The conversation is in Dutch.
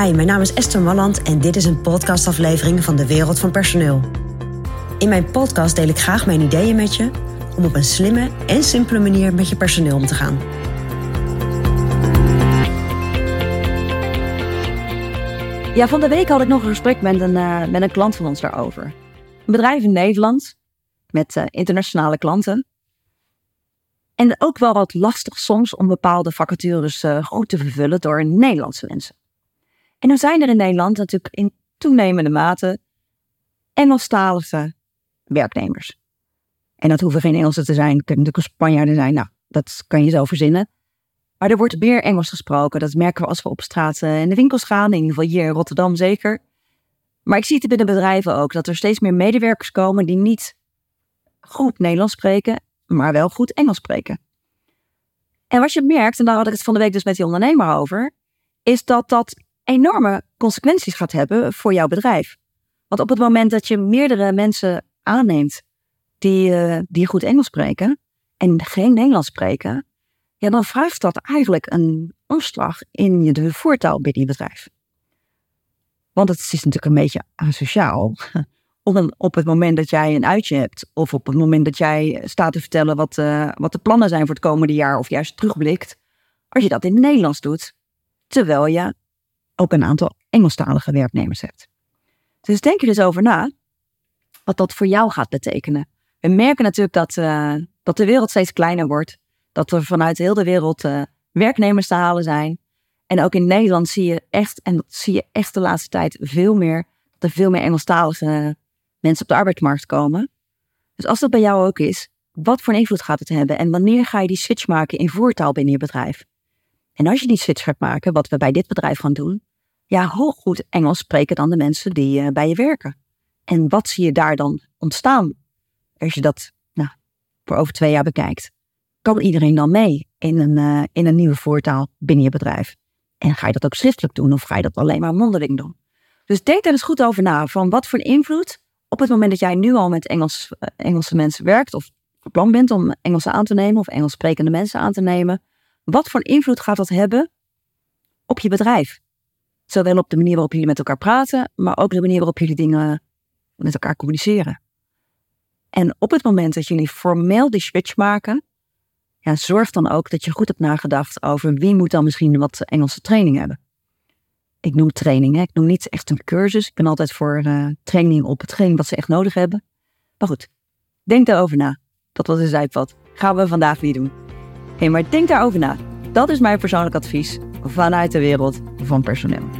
Hi, mijn naam is Esther Malland en dit is een podcastaflevering van de Wereld van Personeel. In mijn podcast deel ik graag mijn ideeën met je om op een slimme en simpele manier met je personeel om te gaan. Ja, van de week had ik nog een gesprek met een, uh, met een klant van ons daarover. Een bedrijf in Nederland met uh, internationale klanten. En ook wel wat lastig soms om bepaalde vacatures uh, goed te vervullen door Nederlandse mensen. En dan zijn er in Nederland natuurlijk in toenemende mate Engelstalige werknemers. En dat hoeven geen Engelsen te zijn, kunnen natuurlijk Spanjaarden zijn. Nou, dat kan je zo verzinnen. Maar er wordt meer Engels gesproken. Dat merken we als we op straat in de winkels gaan. In ieder geval hier in Rotterdam zeker. Maar ik zie het binnen bedrijven ook. Dat er steeds meer medewerkers komen die niet goed Nederlands spreken. Maar wel goed Engels spreken. En wat je merkt, en daar had ik het van de week dus met die ondernemer over. Is dat dat enorme consequenties gaat hebben voor jouw bedrijf. Want op het moment dat je meerdere mensen aanneemt die, uh, die goed Engels spreken en geen Nederlands spreken, ja, dan vraagt dat eigenlijk een omslag in je de voertaal binnen je bedrijf. Want het is natuurlijk een beetje asociaal. Om op het moment dat jij een uitje hebt, of op het moment dat jij staat te vertellen wat, uh, wat de plannen zijn voor het komende jaar, of juist terugblikt, als je dat in het Nederlands doet, terwijl je ook een aantal Engelstalige werknemers hebt. Dus denk er eens over na wat dat voor jou gaat betekenen. We merken natuurlijk dat, uh, dat de wereld steeds kleiner wordt. Dat er vanuit heel de wereld uh, werknemers te halen zijn. En ook in Nederland zie je echt, en dat zie je echt de laatste tijd veel meer, dat er veel meer Engelstalige mensen op de arbeidsmarkt komen. Dus als dat bij jou ook is, wat voor invloed gaat het hebben? En wanneer ga je die switch maken in voertaal binnen je bedrijf? En als je die switch gaat maken, wat we bij dit bedrijf gaan doen, ja, hoe goed Engels spreken dan de mensen die uh, bij je werken? En wat zie je daar dan ontstaan? Als je dat nou, voor over twee jaar bekijkt, kan iedereen dan mee in een, uh, in een nieuwe voertaal binnen je bedrijf? En ga je dat ook schriftelijk doen of ga je dat alleen maar mondeling doen? Dus denk daar eens goed over na, van wat voor invloed op het moment dat jij nu al met Engels, uh, Engelse mensen werkt of van plan bent om Engelse aan te nemen of Engels sprekende mensen aan te nemen, wat voor invloed gaat dat hebben op je bedrijf? Zowel op de manier waarop jullie met elkaar praten, maar ook de manier waarop jullie dingen met elkaar communiceren. En op het moment dat jullie formeel die switch maken, ja, zorg dan ook dat je goed hebt nagedacht over wie moet dan misschien wat Engelse training hebben. Ik noem training, hè. ik noem niet echt een cursus. Ik ben altijd voor uh, training op hetgeen wat ze echt nodig hebben. Maar goed, denk daarover na. Dat was een zijpad. Gaan we vandaag niet doen. Hé, hey, maar denk daarover na. Dat is mijn persoonlijk advies vanuit de wereld van personeel.